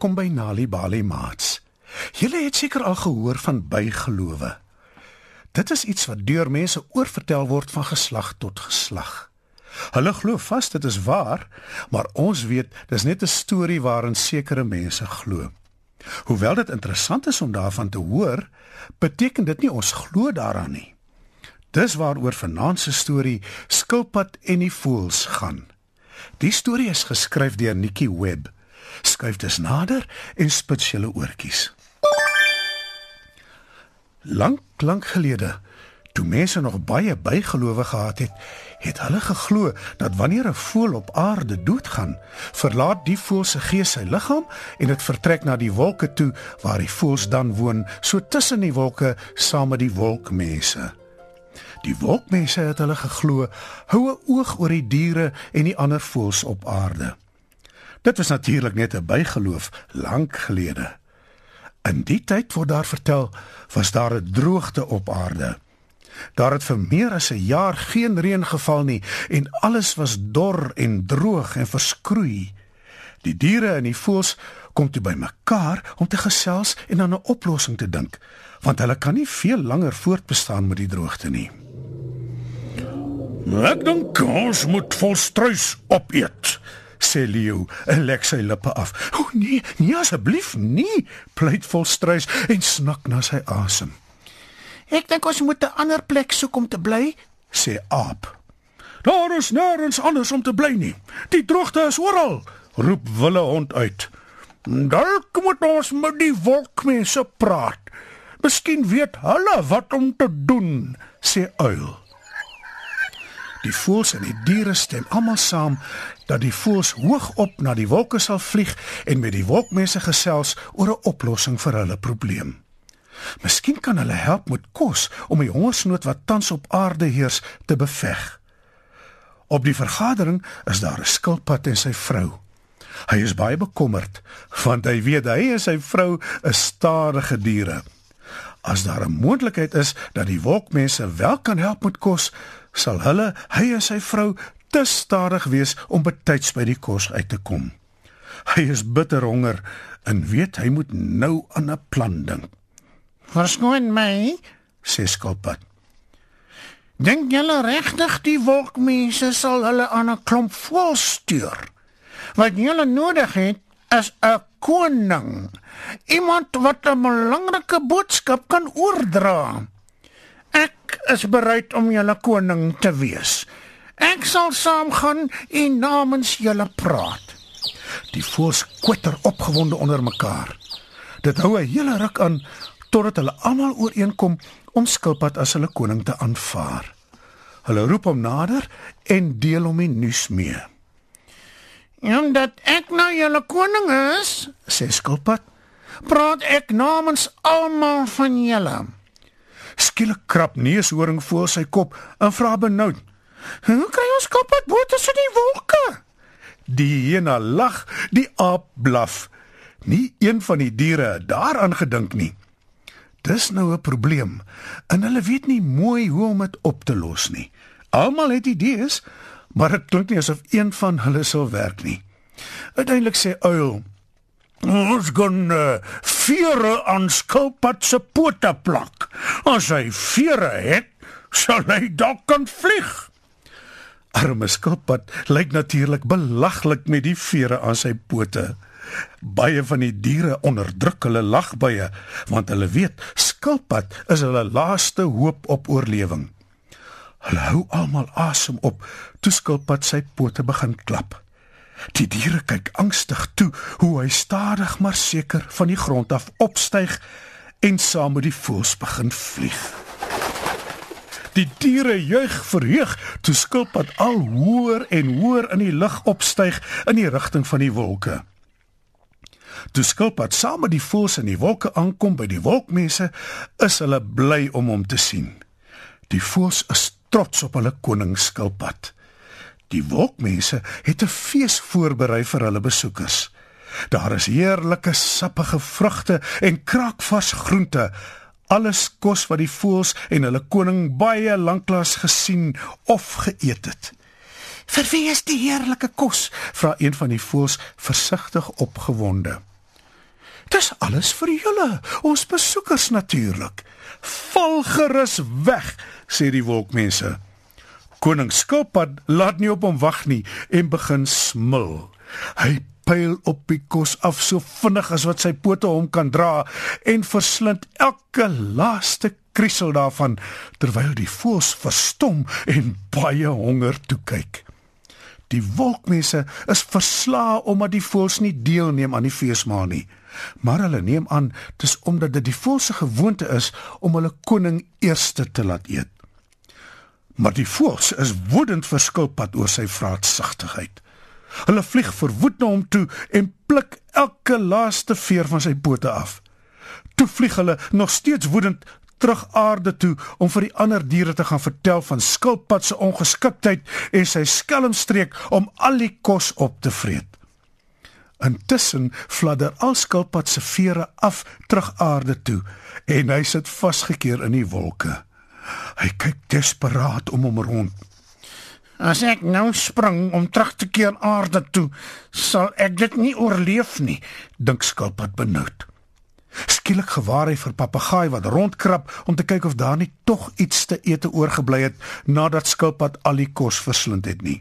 Welkom by Nali Bali Mats. Julle het seker al gehoor van bygelowe. Dit is iets wat deur mense oorvertel word van geslag tot geslag. Hulle glo vas dit is waar, maar ons weet dis net 'n storie waarin sekere mense glo. Hoewel dit interessant is om daarvan te hoor, beteken dit nie ons glo daaraan nie. Dis waaroor vanaand se storie Skilpad en die voëls gaan. Die storie is geskryf deur Nikki Webb. Skuif dus nader en spits julle oortjies. Lank, lank gelede, toe mense nog baie bygelowe gehad het, het hulle geglo dat wanneer 'n voël op aarde doodgaan, verlaat die voël se gees sy liggaam en dit vertrek na die wolke toe waar die voëls dan woon, so tussen die wolke saam met die wolkmense. Die wolkmense het hulle geglo hou 'n oog oor die diere en die ander voëls op aarde. Dit was natuurlik net 'n bygeloof lank gelede. In die tyd word daar vertel, was daar 'n droogte op aarde. Daar het vir meer as 'n jaar geen reën geval nie en alles was dor en droog en verskroei. Die diere en die voëls kom toe bymekaar om te gesels en aan 'n oplossing te dink, want hulle kan nie veel langer voortbestaan met die droogte nie. Ek dink ons moet volstruis opeet, sê Leo en lek sy lippe af. O nee, nee asseblief nie, pleit volstruis en snak na sy asem. Ek dink ons moet 'n ander plek soek om te bly, sê Aap. Daar is nêrens anders om te bly nie. Die droogte is oral, roep Wille hond uit. Dalk moet ons met die wolkmense praat. Miskien weet hulle wat om te doen, sê Uil. Die voëls en die diere stem almal saam dat die voëls hoog op na die wolke sal vlieg en met die wolkmense gesels oor 'n oplossing vir hulle probleem. Miskien kan hulle help met kos om die hongersnood wat tans op aarde heers te beveg. Op die vergadering is daar 'n skilpad en sy vrou. Hy is baie bekommerd want hy weet hy en sy vrou is stadige diere. As daar 'n moontlikheid is dat die wolkmense wel kan help met kos, sal hulle, hy en sy vrou, te stadig wees om betyds by die kos uit te kom. Hy is bitter honger en weet hy moet nou aan 'n plan dink. Verskoon my, sê Skilpad. Dink julle regtig die wolkmense sal hulle aan 'n klomp voël stuur? Wat julle nodig het is 'n koning. Iemand wat 'n belangrike boodskap kan oordra. Is bereid om julle koning te wees. Ek sal saamgaan en namens julle praat. Die voëls kwitter opgewonde onder mekaar. Dit hou 'n hele ruk aan totdat hulle almal ooreenkom om Skilpad as hulle koning te aanvaar. Hulle roep hom nader en deel hom die nuus mee. "Omdat ek nou julle koning is," sê Skilpad, "praat ek namens almal van julle." Skielik krap neushoring voor sy kop en vra benoud: "Hoe kry ons Skilpad bo tussen die wolke?" Die hyena lag, die aap blaf. Nie een van die diere het daaraan gedink nie. Dis nou 'n probleem en hulle weet nie mooi hoe om dit op te los nie. Almal het idees, maar dit klink nie asof een van hulle sou werk nie. Uiteindelik sê Uil: "Ons gaan uh, vere aan Skilpad se pote plak. As hy vere het, sal hy dalk kan vlieg." Arme Skilpad lyk natuurlik belaglik met die vere aan sy pote. Baie van die diere onderdruk hulle lagbye want hulle weet skilpad is hulle laaste hoop op oorlewing. Hulle hou almal asem op toe skilpad sy pote begin klap. Die diere kyk angstig toe hoe hy stadig maar seker van die grond af opstyg en saam met die voëls begin vlieg. Die diere juig verheug toe skilpad al hoër en hoër in die lug opstyg in die rigting van die wolke. Toe skilpad saam met die voëls in die wolke aankom by die wolkmense, is hulle bly om hom te sien. Die voëls is trots op hulle koning skilpad. Die wolkmense het 'n fees voorberei vir hulle besoekers. Daar is heerlike sappige vrugte en kraakvars groente, alles kos wat die voëls en hulle koning baie lanklaas gesien of geëet het. "Vir wie is die heerlike kos?" vra een van die voëls versigtig opgewonde. Dis alles vir julle, ons besoekers natuurlik. Val gerus weg, sê die wolkmense. Koning Skilpad laat nie op hom wag nie en begin smil. Hy pyl op die kos af so vinnig as wat sy pote hom kan dra en verslind elke laaste kriesel daarvan terwyl die voëls verstom en baie honger toe kyk. Die wolkmense is verslae omdat die voëls nie deelneem aan die feesmaal nie. Maar hulle neem aan dis omdat dit die voëls se gewoonte is om hulle koning eerste te laat eet. Maar die voëls is woedend vir skilpad oor sy vraatsugtigheid. Hulle vlieg verwoed na hom toe en pluk elke laaste veer van sy pote af. Toe vlieg hulle nog steeds woedend terug aarde toe om vir die ander diere te gaan vertel van skilpad se ongeskiktheid en sy skelmstreek om al die kos op te vreet. Intussen fladder al skilpad se vere af terug aarde toe en hy sit vasgekeer in die wolke. Hy kyk desperaat om hom rond. As ek nou spring om terug te keer aarde toe, sal ek dit nie oorleef nie, dink skilpad benoud. Skielik gewaar hy vir papegaai wat rondkrap om te kyk of daar nie tog iets te ete oorgebly het nadat skilpad al die kos verslind het nie.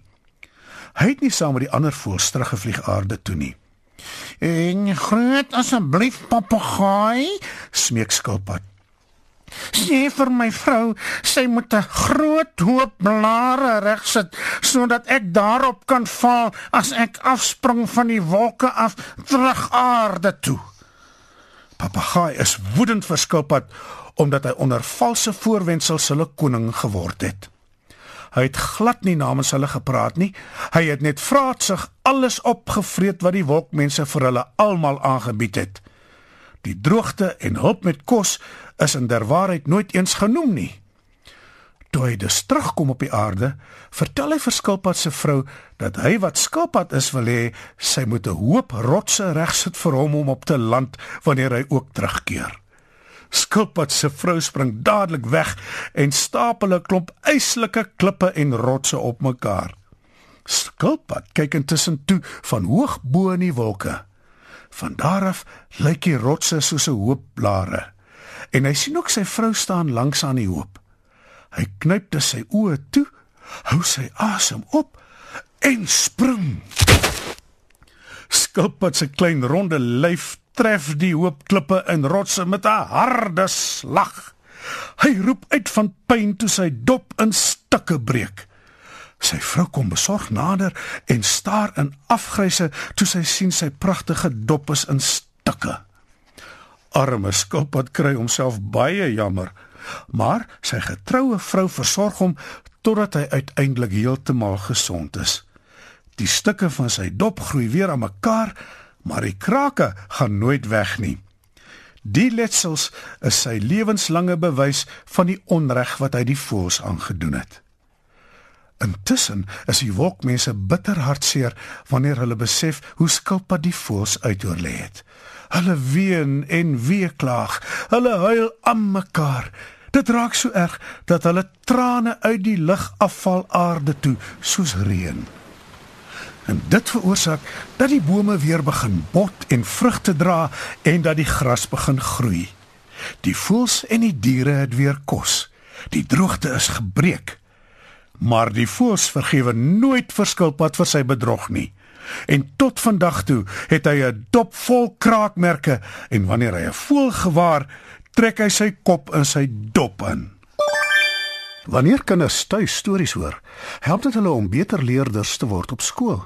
Hy het nie saam met die ander voëls teruggevlieg aarde toe nie. "En groet asseblief papegaai," smeek skilpad. "Sê vir my vrou, sy moet 'n groot hoop blare regsit sodat ek daarop kan val as ek afspring van die wolke af terug aarde toe." Papegaai is woedend vir skilpad omdat hy onder valse voorwendsels hulle koning geword het. Hy het glad nie namens hulle gepraat nie. Hy het net vraatsig alles opgevreet wat die wolkmense vir hulle almal aangebied het. Die droogte en hulp met kos is in der waarheid nooit eens genoem nie. Toe hy dus terugkom op die aarde, vertel hy vir Skilpad se vrou dat hy wat Skilpad is wil hê, sy moet 'n hoop rotse regsit vir hom om op te land wanneer hy ook terugkeer. Skilpad se vrou spring dadelik weg en stapel 'n klomp yslike klippe en rotse op mekaar. Skilpad kyk intussen toe van hoog bo in die wolke. Van daar af lyk die rotse soos 'n hoop blare. En hy sien ook sy vrou staan langs aan die hoop. Hy knyp dus sy oë toe, hou sy asem op en spring. Skilpad se klein ronde lyf tref die hoop klippe en rotse met 'n harde slag. Hy roep uit van pyn toe sy dop in stukke breek. Sy vrou kom besorg nader en staar in afgryse toe sy sien sy pragtige dop is in stukke. Arme skilpad kry homself baie jammer maar sy getroue vrou versorg hom totdat hy uiteindelik heeltemal gesond is. Die stukke van sy dop groei weer aan mekaar, maar die krake gaan nooit weg nie. Die letsels is sy lewenslange bewys van die onreg wat hy die voëls aangedoen het. Intussen is die wolkmense bitter hartseer wanneer hulle besef hoe skilpad die voëls uitoorlê het. Hulle ween en weeklaag, hulle huil aan mekaar. Dit raak so erg dat hulle trane uit die lug afval aarde toe soos reën. En dit veroorsaak dat die bome weer begin bot en vrugte dra en dat die gras begin groei. Die voëls en die diere het weer kos. Die droogte is gebreek. Maar die voëls vergewe nooit verskilpad vir sy bedrog nie. En tot vandag toe het hy 'n dop vol kraakmerke en wanneer hy 'n voël gewaar, trek hy sy kop in sy dop in. Wanneer kinders tuis stories hoor, help dit hulle om beter leerders te word op skool.